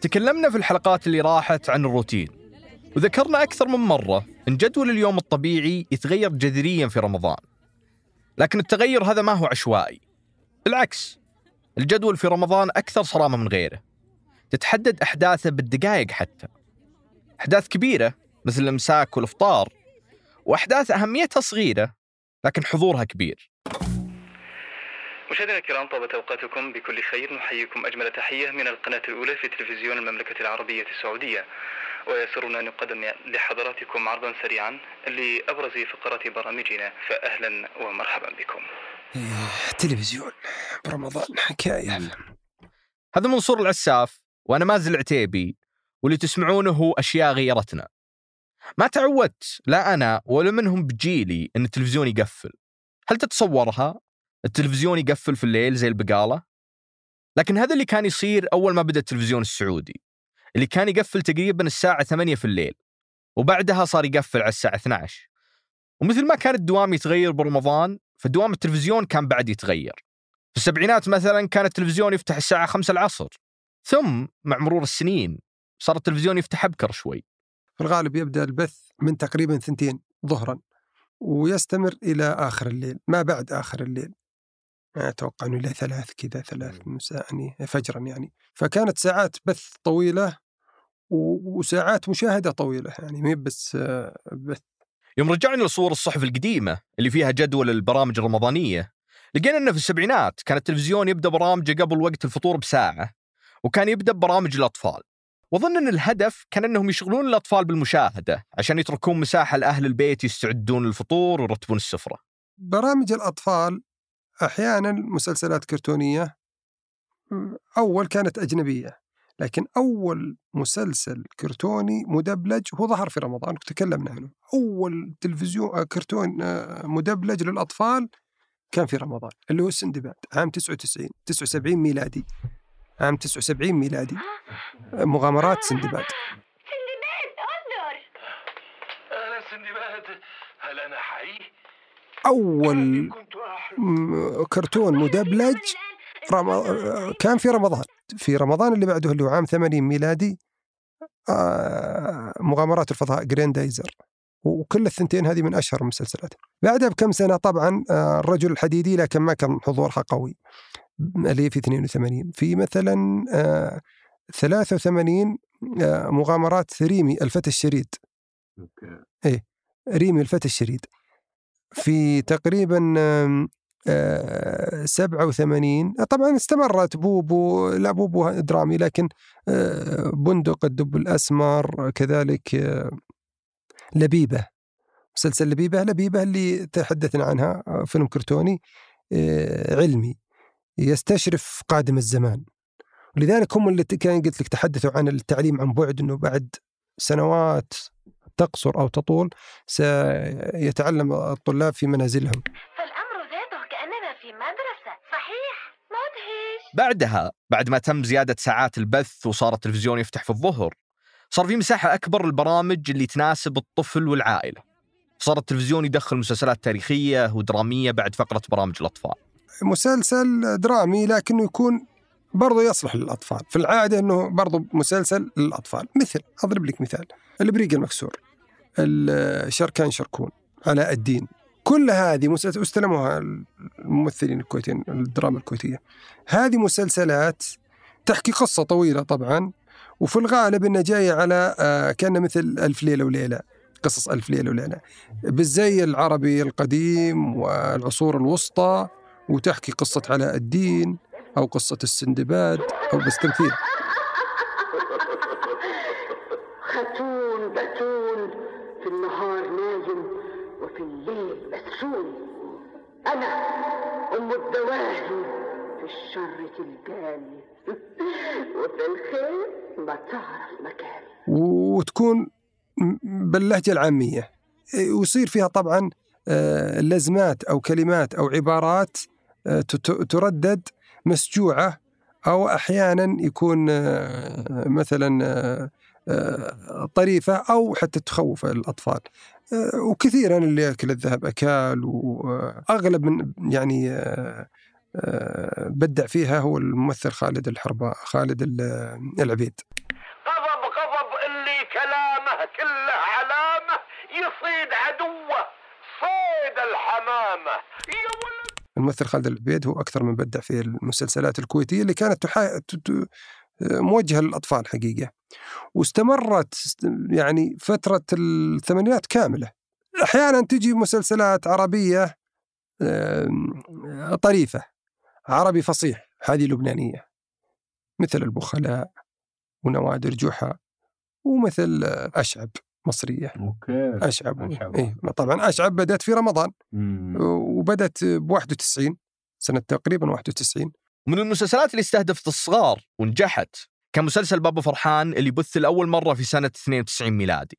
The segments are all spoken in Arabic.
تكلمنا في الحلقات اللي راحت عن الروتين وذكرنا أكثر من مرة أن جدول اليوم الطبيعي يتغير جذريا في رمضان. لكن التغير هذا ما هو عشوائي. بالعكس الجدول في رمضان أكثر صرامة من غيره. تتحدد أحداثه بالدقائق حتى. أحداث كبيرة مثل الإمساك والإفطار وأحداث أهميتها صغيرة لكن حضورها كبير. مشاهدينا الكرام طابت أوقاتكم بكل خير. نحييكم أجمل تحية من القناة الأولى في تلفزيون المملكة العربية السعودية. ويسرنا ان نقدم لحضراتكم عرضا سريعا لأبرز فقرات برامجنا. فاهلا ومرحبا بكم. إيه، تلفزيون برمضان حكاية. هذا منصور العساف وأنا مازل العتيبي واللي تسمعونه هو أشياء غيرتنا. ما تعودت لا أنا ولا منهم بجيلي أن التلفزيون يقفل. هل تتصورها؟ التلفزيون يقفل في الليل زي البقالة؟ لكن هذا اللي كان يصير أول ما بدأ التلفزيون السعودي اللي كان يقفل تقريبا الساعة 8 في الليل وبعدها صار يقفل على الساعة 12 ومثل ما كان الدوام يتغير برمضان فدوام التلفزيون كان بعد يتغير. في السبعينات مثلا كان التلفزيون يفتح الساعة 5 العصر. ثم مع مرور السنين صار التلفزيون يفتح أبكر شوي. في الغالب يبدأ البث من تقريبا ثنتين ظهرا ويستمر إلى آخر الليل ما بعد آخر الليل. أتوقع إنه إلى ثلاث كذا ثلاث مساء يعني فجرا يعني. فكانت ساعات بث طويلة وساعات مشاهدة طويلة يعني ما بس آه، بث. يوم رجعنا لصور الصحف القديمة اللي فيها جدول البرامج الرمضانية لقينا أنه في السبعينات كان التلفزيون يبدأ برامجه قبل وقت الفطور بساعة وكان يبدأ ببرامج الأطفال. وظن أن الهدف كان أنهم يشغلون الأطفال بالمشاهدة عشان يتركون مساحة لأهل البيت يستعدون للفطور ويرتبون السفرة. برامج الأطفال أحيانا مسلسلات كرتونية أول كانت أجنبية لكن أول مسلسل كرتوني مدبلج هو ظهر في رمضان وتكلمنا عنه. أول تلفزيون كرتون مدبلج للأطفال كان في رمضان اللي هو السندباد عام 99 79 ميلادي. عام 79 ميلادي. مغامرات سندباد. سندباد انظر. أهلا سندباد. هل أنا حي؟ أول كرتون مدبلج رم... كان في رمضان. في رمضان اللي بعده اللي هو عام 80 ميلادي آه، مغامرات الفضاء جريندايزر وكل الثنتين هذه من أشهر المسلسلات. بعدها بكم سنة طبعا آه، الرجل الحديدي لكن ما كان حضورها قوي. اللي هي في 82 في مثلا آه، 83 آه، مغامرات ريمي الفتى الشريد. إيه ريمي الفتى الشريد. في تقريبا 87 طبعا استمرت بوبو لا بوبو درامي لكن آه، بندق الدب الأسمر كذلك آه، لبيبة مسلسل لبيبة لبيبة اللي تحدثنا عنها آه، فيلم كرتوني آه، علمي يستشرف قادم الزمان. ولذلك هم اللي كان قلت لك تحدثوا عن التعليم عن بعد إنه بعد سنوات تقصر أو تطول سيتعلم الطلاب في منازلهم. بعدها بعد ما تم زيادة ساعات البث وصار التلفزيون يفتح في الظهر صار في مساحة أكبر للبرامج اللي تناسب الطفل والعائلة. صار التلفزيون يدخل مسلسلات تاريخية ودرامية بعد فقرة برامج الأطفال. مسلسل درامي لكنه يكون برضو يصلح للأطفال. في العادة أنه برضو مسلسل للأطفال. مثل أضرب لك مثال. البريق المكسور الشركان شركون علاء الدين. كل هذه مسلسلات استلموها الممثلين الكويتيين الدراما الكويتية. هذه مسلسلات تحكي قصة طويلة طبعا وفي الغالب إنها جاية على آه، كان مثل ألف ليلة وليلة قصص ألف ليلة وليلة. بالزي العربي القديم والعصور الوسطى وتحكي قصة علاء الدين أو قصة السندباد أو بس تمثيل. أنا أم الدواهي في الشر تلقاني. وفي الخير ما تعرف مكاني. وتكون باللهجه العامية. ويصير فيها طبعا آه، لزمات أو كلمات أو عبارات آه، تردد مسجوعة أو أحيانا يكون آه، مثلا طريفة أو حتى تخوف الأطفال. آه، وكثيرا اللي يأكل الذهب أكال واغلب من يعني آه، بدع فيها هو الممثل خالد الحرباء خالد ال- العبيد. غضب غضب اللي كلامه كله علامه يصيد عدوه صيد الحمامة. الممثل خالد العبيد هو أكثر من بدع في المسلسلات الكويتية اللي كانت تحا... موجهة للأطفال حقيقة. واستمرت است- يعني فترة الثمانينات كاملة. أحيانا تجي مسلسلات عربية طريفة. عربي فصيح هذه لبنانية. مثل البخلاء ونوادر جحا ومثل أشعب مصرية. أوكي أشعب أشعب. إيه طبعا أشعب بدأت في رمضان. مم. وبدأت ب 91 سنة تقريبا 91 من المسلسلات اللي استهدفت الصغار ونجحت كان مسلسل بابا فرحان اللي بث لأول مرة في سنة 92 ميلادي.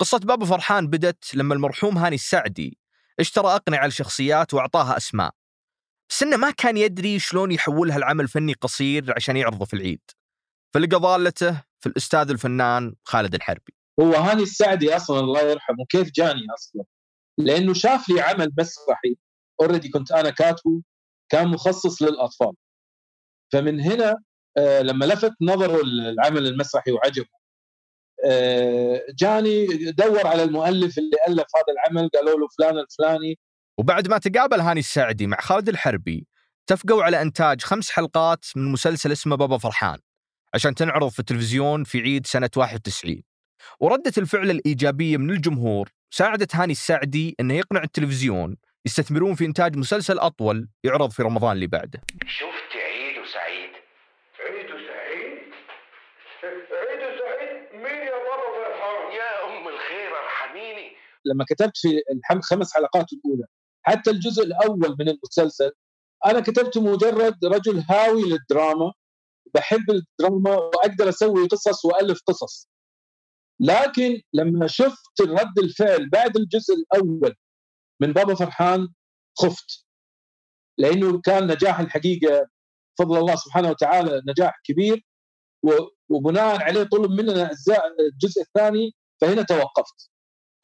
قصة بابا فرحان بدت لما المرحوم هاني السعدي اشترى أقنعة لشخصيات وأعطاها أسماء. بس إنه ما كان يدري شلون يحولها لعمل فني قصير عشان يعرضه في العيد. فلقى ضالته في الأستاذ الفنان خالد الحربي. هو هاني السعدي أصلا الله يرحمه كيف جاني أصلا؟ لأنه شاف لي عمل مسرحي اوريدي كنت أنا كاتبه كان مخصص للأطفال. فمن هنا آه، لما لفت نظره العمل المسرحي وعجبه آه، جاني دور على المؤلف اللي ألف هذا العمل قالوا له فلان الفلاني وبعد ما تقابل هاني السعدي مع خالد الحربي اتفقوا على إنتاج خمس حلقات من مسلسل اسمه بابا فرحان عشان تنعرض في التلفزيون في عيد سنة 91 وردة الفعل الإيجابية من الجمهور ساعدت هاني السعدي أنه يقنع التلفزيون يستثمرون في إنتاج مسلسل أطول يعرض في رمضان اللي بعده. شفت عيد وسعيد. عيد وسعيد؟ عيد وسعيد؟ مين يا بابا فرحان يا أم الخير ارحميني. لما كتبت في الحم خمس حلقات الأولى حتى الجزء الأول من المسلسل أنا كتبته مجرد رجل هاوي للدراما بحب الدراما وأقدر أسوي قصص وألف قصص. لكن لما شفت رد الفعل بعد الجزء الأول من بابا فرحان خفت لأنه كان نجاح الحقيقة فضل الله سبحانه وتعالى نجاح كبير وبناء عليه طلب مننا الجزء الثاني فهنا توقفت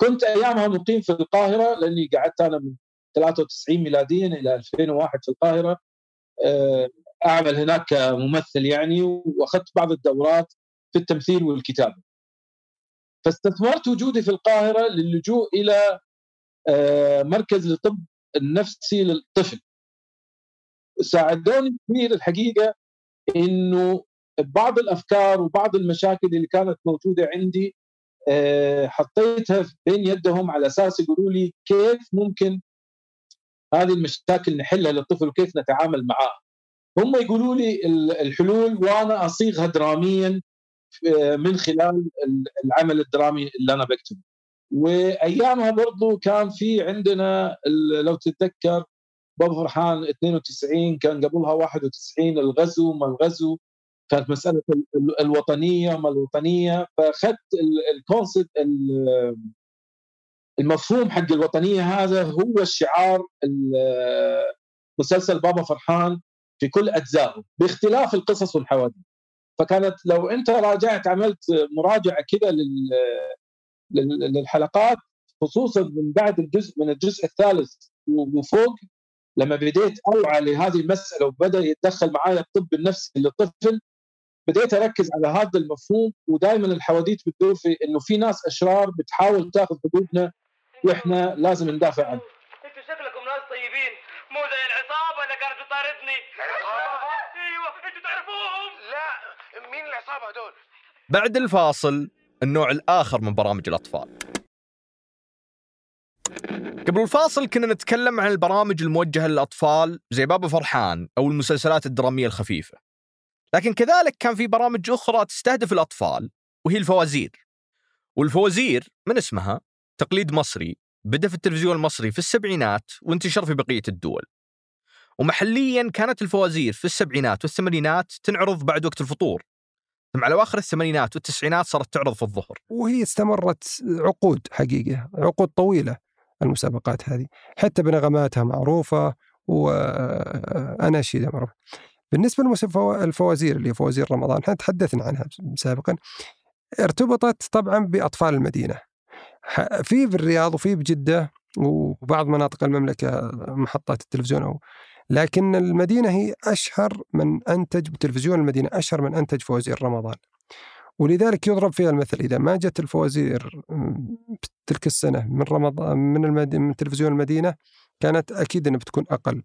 كنت أيامها مقيم في القاهرة لأني قعدت أنا من 93 ميلاديا إلى 2001 في القاهرة آه، أعمل هناك كممثل يعني وأخذت بعض الدورات في التمثيل والكتابة. فاستثمرت وجودي في القاهرة للجوء إلى مركز للطب النفسي للطفل. ساعدوني كثير الحقيقة إنه بعض الأفكار وبعض المشاكل اللي كانت موجودة عندي آه، حطيتها بين يدهم على أساس يقولوا لي كيف ممكن هذه المشاكل نحلها للطفل وكيف نتعامل معها. هم يقولوا لي ال- الحلول وأنا أصيغها دراميا آه، من خلال ال- العمل الدرامي اللي أنا بكتبه. وأيامها برضو كان في عندنا لو تتذكر بابا فرحان 92 كان قبلها 91 الغزو ما الغزو كانت مسألة ال- ال- الوطنية ما الوطنية فأخذت الكونسبت المفهوم حق الوطنية هذا هو الشعار ال- مسلسل بابا فرحان في كل أجزائه باختلاف القصص والحوادث. فكانت لو أنت راجعت عملت مراجعة كذا للحلقات خصوصا من بعد الجزء من الجزء الثالث وفوق لما بديت أوعى لهذه المسألة وبدأ يتدخل معايا الطب النفسي للطفل بديت أركز على هذا المفهوم ودائما الحواديت بتدور في إنه في ناس أشرار بتحاول تأخذ حدودنا وإحنا لازم ندافع عنها. أنتوا شكلكم ناس طيبين مو زي العصابة اللي كانت تطاردني. أيوه أنتوا تعرفوهم؟ لا مين العصابة هدول؟ بعد الفاصل. النوع الآخر من برامج الأطفال. قبل الفاصل كنا نتكلم عن البرامج الموجهة للأطفال زي بابا فرحان أو المسلسلات الدرامية الخفيفة. لكن كذلك كان في برامج أخرى تستهدف الأطفال وهي الفوازير. والفوازير من اسمها؟ تقليد مصري بدأ في التلفزيون المصري في السبعينات وانتشر في بقية الدول. ومحليا كانت الفوازير في السبعينات والثمانينات تنعرض بعد وقت الفطور. ثم على اواخر الثمانينات والتسعينات صارت تعرض في الظهر. وهي استمرت عقود حقيقة عقود طويلة المسابقات هذه حتى بنغماتها معروفة واناشيدها معروفه بالنسبة للفوازير اللي هي فوازير رمضان إحنا تحدثنا عنها سابقا ارتبطت طبعا بأطفال المدينة. في بالرياض وفي بجده وبعض مناطق المملكة محطات التلفزيون أو لكن المدينة هي أشهر من أنتج بتلفزيون المدينة أشهر من أنتج فوازير رمضان. ولذلك يضرب فيها المثل إذا ما جت الفوازير تلك السنة من رمضان من, المد... من تلفزيون المدينة كانت أكيد أنها بتكون أقل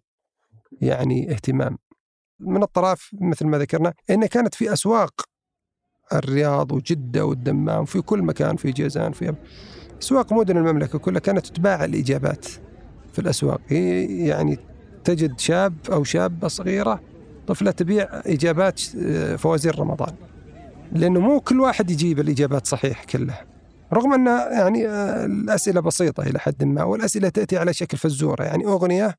يعني اهتمام. من الطرف مثل ما ذكرنا أنها كانت في أسواق الرياض وجدة والدمام في كل مكان في جيزان في أسواق مدن المملكة كلها كانت تباع الإجابات في الأسواق. هي يعني تجد شاب أو شابة صغيرة طفلة تبيع إجابات آه، فوازير رمضان. لأنه مو كل واحد يجيب الإجابات صحيح كلها رغم أن يعني آه، الأسئلة بسيطة إلى حد ما والأسئلة تأتي على شكل فزورة. يعني أغنية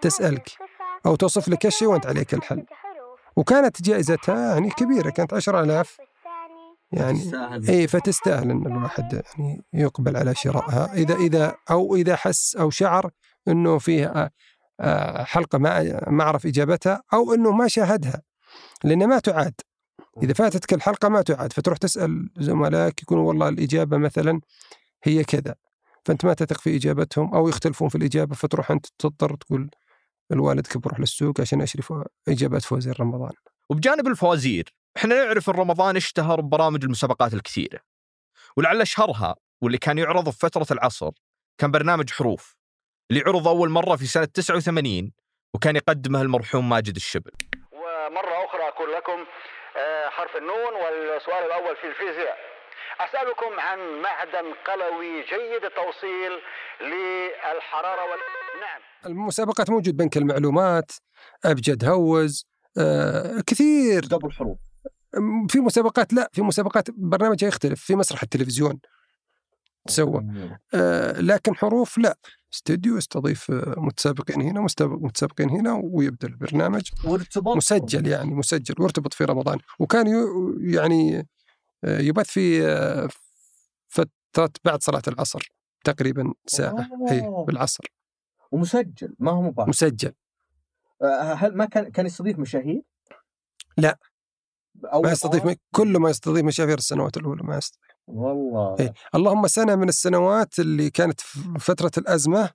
تسألك أو توصف لك الشيء وأنت عليك الحل. وكانت جائزتها يعني كبيرة كانت 10000 يعني اي فتستاهل إن الواحد يعني يقبل على شرائها. إذا إذا أو إذا حس أو شعر إنه فيه آه، حلقة ما ما أعرف إجابتها أو إنه ما شاهدها لأن ما تعاد. إذا فاتتك الحلقة ما تعاد فتروح تسأل زملائك يكونوا والله الإجابة مثلا هي كذا فأنت ما تثق في إجابتهم أو يختلفون في الإجابة فتروح أنت تضطر تقول الوالدك بروح للسوق عشان اشتري فو- إجابات فوازير رمضان وبجانب الفوازير إحنا نعرف ان رمضان اشتهر ببرامج المسابقات الكثيرة ولعل اشهرها واللي كان يعرض في فترة العصر كان برنامج حروف. اللي عرض أول مرة في سنة 89 وكان يقدمه المرحوم ماجد الشبل. ومرة أخرى أقول لكم آه، حرف النون والسؤال الأول في الفيزياء. أسألكم عن معدن قلوي جيد التوصيل للحرارة وال... نعم. المسابقات موجود بنك المعلومات أبجد هوز آه كثير. قبل الحروف في مسابقات لا في مسابقات برنامجها يختلف في مسرح التلفزيون تسوى. آه لكن حروف لا. استوديو يستضيف آه، متسابقين هنا متسابقين هنا ويبدأ البرنامج وارتباط مسجل يعني مسجل وارتبط في رمضان وكان يعني آه، يبث في آه، فترة بعد صلاة العصر تقريبا ساعة اي. بالعصر ومسجل ما هو مباشر مسجل هل ما كان كان يستضيف مشاهير؟ لا. أول ما يستضيف؟ كل ما يستضيف مشاهير السنوات الأولى ما يستضيف والله إيه. اللهم سنة من السنوات اللي كانت في فترة الأزمة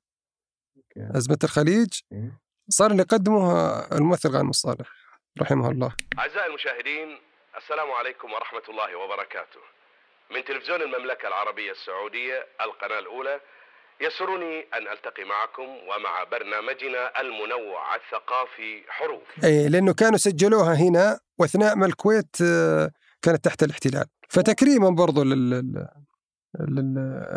أوكي. أزمة الخليج إيه. صار اللي يقدمه الممثل غانم الصالح رحمه الله أعزائي المشاهدين السلام عليكم ورحمة الله وبركاته من تلفزيون المملكة العربية السعودية القناة الأولى يسرني أن ألتقي معكم ومع برنامجنا المنوع الثقافي حروف أي لأنه كانوا سجلوها هنا وأثناء ما الكويت آه، كانت تحت الاحتلال. فتكريما برضو لل لل-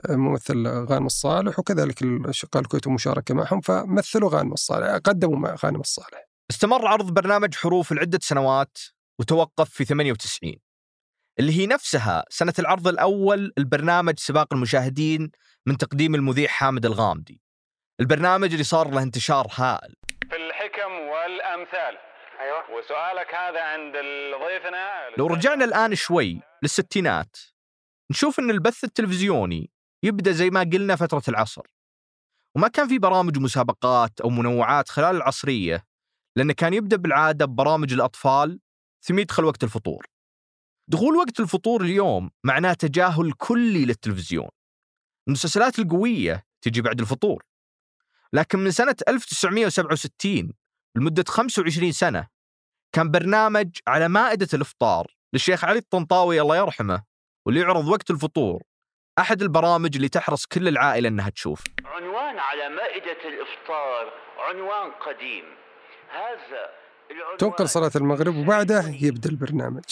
للممثل غانم الصالح وكذلك الأشقاء الكويت ومشاركة معهم فمثلوا غانم الصالح قدموا مع غانم الصالح. استمر عرض برنامج حروف لعدة سنوات وتوقف في 98 اللي هي نفسها سنة العرض الأول البرنامج سباق المشاهدين من تقديم المذيع حامد الغامدي. البرنامج اللي صار له انتشار هائل. في الحكم والأمثال. أيوة. وسؤالك هذا عند ضيفنا لو رجعنا الآن شوي للستينات نشوف أن البث التلفزيوني يبدأ زي ما قلنا فترة العصر. وما كان في برامج ومسابقات أو منوعات خلال العصرية لأنه كان يبدأ بالعادة ببرامج الأطفال ثم يدخل وقت الفطور. دخول وقت الفطور اليوم معناه تجاهل كلي للتلفزيون. المسلسلات القوية تجي بعد الفطور. لكن من سنة 1967 لمدة 25 سنة كان برنامج على مائدة الإفطار للشيخ علي الطنطاوي الله يرحمه واللي يعرض وقت الفطور أحد البرامج اللي تحرص كل العائلة أنها تشوف. عنوان على مائدة الإفطار عنوان قديم. هذا العنوان تنقل صلاة المغرب وبعده يبدأ البرنامج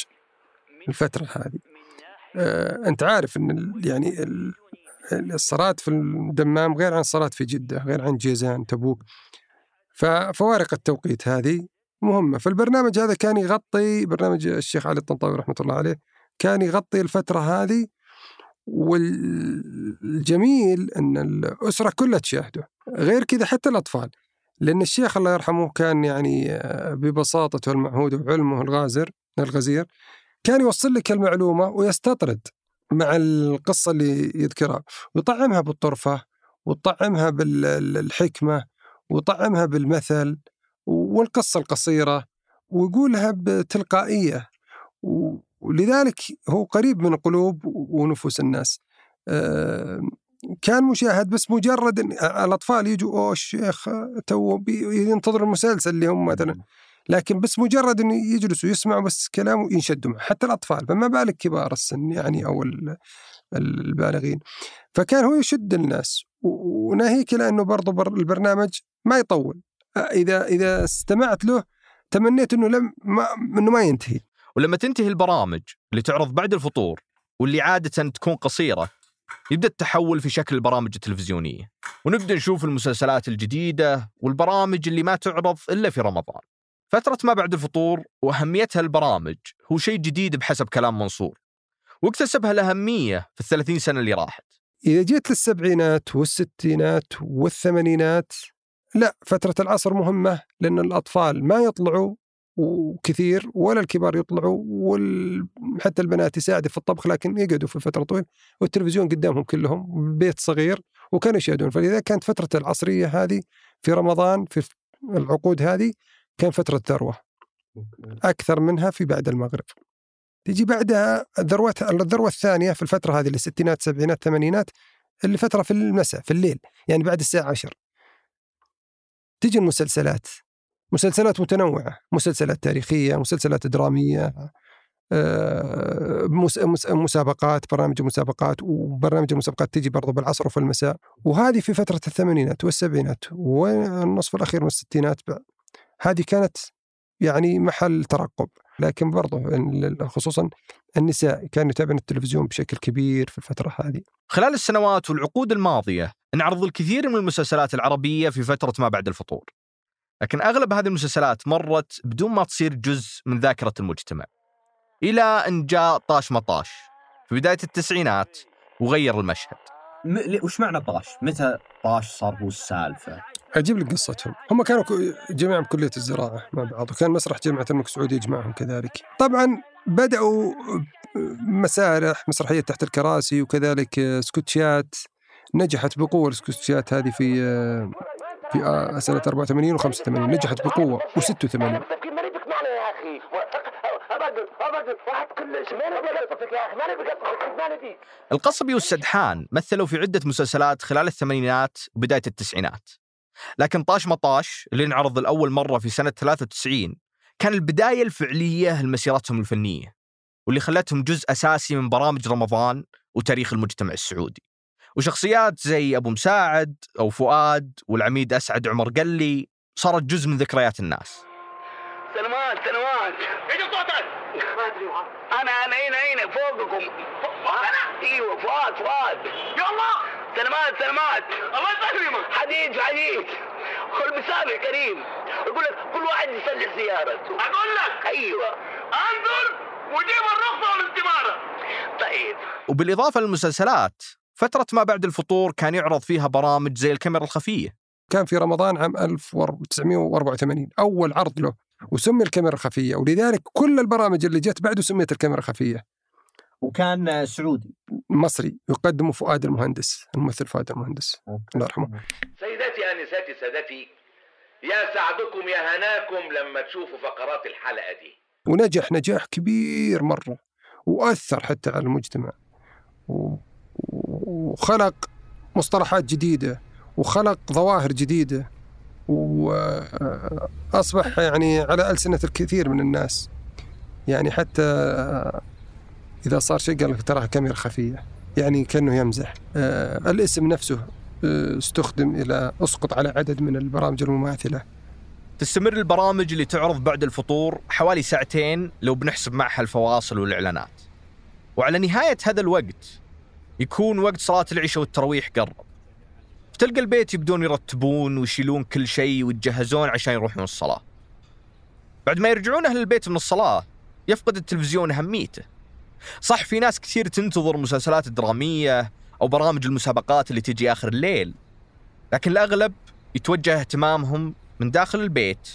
الفترة هذه. آه، أنت عارف أن ال- يعني ال- الصلاة في الدمام غير عن الصلاة في جدة غير عن جيزان تبوك. ففوارق التوقيت هذه مهمة. فالبرنامج هذا كان يغطي برنامج الشيخ علي الطنطاوي رحمة الله عليه كان يغطي الفترة هذه والجميل أن الأسرة كلها تشاهده غير كذا حتى الأطفال لأن الشيخ الله يرحمه كان يعني ببساطته المعهودة وعلمه الغازر الغزير كان يوصل لك المعلومة ويستطرد مع القصة اللي يذكرها ويطعمها بالطرفة ويطعمها بالحكمة ويطعمها بالمثل والقصة القصيرة ويقولها بتلقائية. ولذلك هو قريب من قلوب ونفوس الناس. كان مشاهد بس مجرد إن الأطفال يجوا أوه الشيخ تو بي- ينتظر المسلسل اللي هم مثلا. لكن بس مجرد انه يجلسوا يسمعوا بس كلامه ينشدوا معه حتى الأطفال. فما بالك كبار السن يعني أو ال- البالغين. فكان هو يشد الناس. وناهيك إلى إنه برضو بر- البرنامج ما يطول. إذا إذا استمعت له تمنيت إنه لم ما إنه ما ينتهي. ولما تنتهي البرامج اللي تعرض بعد الفطور واللي عادة تكون قصيرة يبدأ التحول في شكل البرامج التلفزيونية. ونبدأ نشوف المسلسلات الجديدة والبرامج اللي ما تعرض إلا في رمضان. فترة ما بعد الفطور وأهميتها البرامج هو شيء جديد بحسب كلام منصور. واكتسبها الأهمية في الثلاثين سنة اللي راحت. إذا جيت للسبعينات والستينات والثمانينات لا فترة العصر مهمة لأن الأطفال ما يطلعوا وكثير ولا الكبار يطلعوا وحتى البنات يساعدوا في الطبخ لكن يقعدوا في فترة طويلة. والتلفزيون قدامهم كلهم بيت صغير وكانوا يشاهدون. فلذا كانت فترة العصرية هذه في رمضان في العقود هذه كان فترة ذروة أكثر منها في بعد المغرب. تجي بعدها الذروة الذروة الثانية في الفترة هذه الستينات سبعينات ثمانينات اللي فترة في المساء في الليل يعني بعد الساعة عشر. تجي المسلسلات. مسلسلات متنوعة مسلسلات تاريخية مسلسلات درامية آه، مس- مس- مسابقات برامج مسابقات وبرامج المسابقات تجي برضو بالعصر وفي المساء. وهذه في فترة الثمانينات والسبعينات والنصف الأخير من الستينات. هذه كانت يعني محل ترقب. لكن برضو ال- خصوصا النساء كانوا يتابعون التلفزيون بشكل كبير في الفترة هذه خلال السنوات والعقود الماضية نعرض الكثير من المسلسلات العربية في فترة ما بعد الفطور لكن أغلب هذه المسلسلات مرت بدون ما تصير جزء من ذاكرة المجتمع إلى أن جاء طاش مطاش في بداية التسعينات وغير المشهد م... وش معنى طاش؟ متى طاش صار هو السالفة؟ أجيب لك قصتهم. هم كانوا جميعا بكلية الزراعة مع بعض وكان مسرح جامعة الملك سعود يجمعهم كذلك. طبعا بدأوا مسارح مسرحية تحت الكراسي وكذلك سكوتشات نجحت بقوة السكوتشات هذه في في سنة 84 و85 نجحت بقوة و86 كيف ماني بك معنا يا أخي ابدا ابدا واحد كل ماني بقصتك يا أخي ماني بقصتك ماني بيك القصبي والسدحان مثلوا في عدة مسلسلات خلال الثمانينات وبداية التسعينات. لكن طاش مطاش اللي انعرض الأول مرة في سنة 93 كان البداية الفعلية لمسيرتهم الفنية واللي خلتهم جزء أساسي من برامج رمضان وتاريخ المجتمع السعودي. وشخصيات زي أبو مساعد أو فؤاد والعميد أسعد عمر قلي صارت جزء من ذكريات الناس. سنوات سنوات إيش صوتك؟ ما ادري أنا أنا هنا هنا فوقكم. أنا إيوه فؤاد فؤاد. يلا سلامات سلامات الله يسلمك. حديد حديد. المسافر كريم. يقول لك كل واحد يصلح سيارته. أقول لك. أيوه. انزل وجيب الرخصة والاستماره طيب. وبالإضافة للمسلسلات فترة ما بعد الفطور كان يعرض فيها برامج زي الكاميرا الخفية. كان في رمضان عام 1984 أول عرض له. وسمي الكاميرا الخفية ولذلك كل البرامج اللي جت بعده سميت الكاميرا الخفية. وكان سعودي. مصري يقدمه فؤاد المهندس الممثل فؤاد المهندس. الله يرحمه. سيداتي انساتي سادتي يا سعدكم يا هناكم لما تشوفوا فقرات الحلقة دي. ونجح نجاح كبير مرة وأثر حتى على المجتمع. و- وخلق مصطلحات جديدة وخلق ظواهر جديدة. وأصبح يعني على ألسنة الكثير من الناس. يعني حتى إذا صار شيء قال لك تراها كاميرا خفية. يعني كأنه يمزح. آه، الاسم نفسه آه، استخدم إلى أسقط على عدد من البرامج المماثلة. تستمر البرامج اللي تعرض بعد الفطور حوالي ساعتين لو بنحسب معها الفواصل والإعلانات. وعلى نهاية هذا الوقت يكون وقت صلاة العشاء والتراويح قرب. فتلقى البيت يبدون يرتبون ويشيلون كل شيء ويتجهزون عشان يروحون الصلاة. بعد ما يرجعون أهل البيت من الصلاة يفقد التلفزيون أهميته. صح في ناس كثير تنتظر مسلسلات درامية أو برامج المسابقات اللي تجي آخر الليل لكن الأغلب يتوجه اهتمامهم من داخل البيت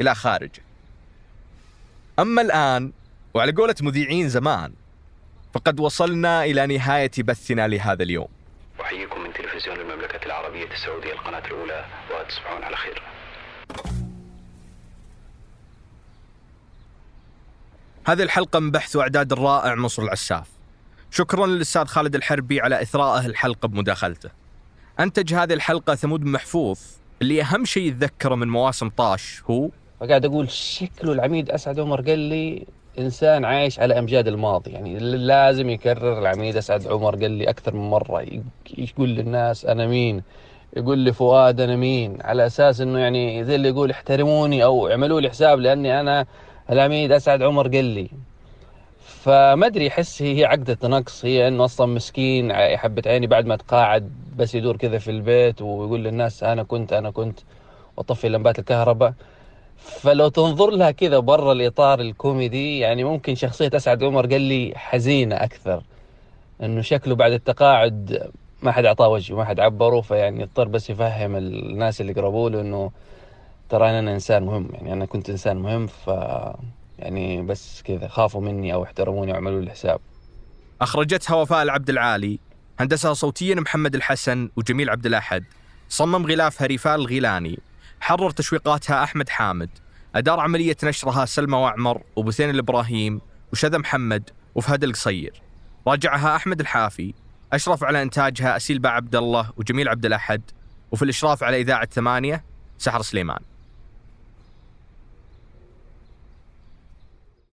إلى خارجه. أما الآن وعلى قولة مذيعين زمان فقد وصلنا إلى نهاية بثنا لهذا اليوم. أحييكم من تلفزيون المملكة العربية السعودية القناة الأولى وتصبحون على خير. هذه الحلقة من بحث وإعداد الرائع منصور العساف. شكرا للأستاذ خالد الحربي على إثراءه الحلقة بمداخلته. أنتج هذه الحلقة ثمود محفوظ اللي أهم شيء يتذكره من مواسم طاش هو فقاعد أقول شكله العميد أسعد عمر قال لي إنسان عايش على أمجاد الماضي يعني لازم يكرر العميد. أسعد عمر قال لي أكثر من مرة يقول للناس أنا مين؟ يقول لي فؤاد أنا مين؟ على أساس إنه يعني زي اللي يقول احترموني أو اعملوا لي حساب لأني أنا العميد أسعد عمر قال لي. فما أدري أحس هي عقدة نقص هي إنه أصلا مسكين حبة عيني بعد ما تقاعد بس يدور كذا في البيت ويقول للناس أنا كنت أنا كنت وطفي لمبات الكهرباء. فلو تنظر لها كذا برا الإطار الكوميدي يعني ممكن شخصية أسعد عمر قال لي حزينة أكثر إنه شكله بعد التقاعد ما حد أعطاه وجه ما حد عبره فيعني اضطر بس يفهم الناس اللي قربوا له إنه ترى أنا إنسان مهم يعني أنا كنت إنسان مهم ف يعني بس كذا خافوا مني أو احترموني وعملوا لي حساب. أخرجتها وفاء العبد العالي هندسها صوتيا محمد الحسن وجميل عبد الأحد صمم غلافها ريفال الغيلاني. حرر تشويقاتها أحمد حامد. أدار عملية نشرها سلمى وعمر وبثين الإبراهيم وشذا محمد وفهد القصير. راجعها أحمد الحافي. أشرف على إنتاجها أسيل با عبد الله وجميل عبد الأحد. وفي الإشراف على إذاعة ثمانية سحر سليمان.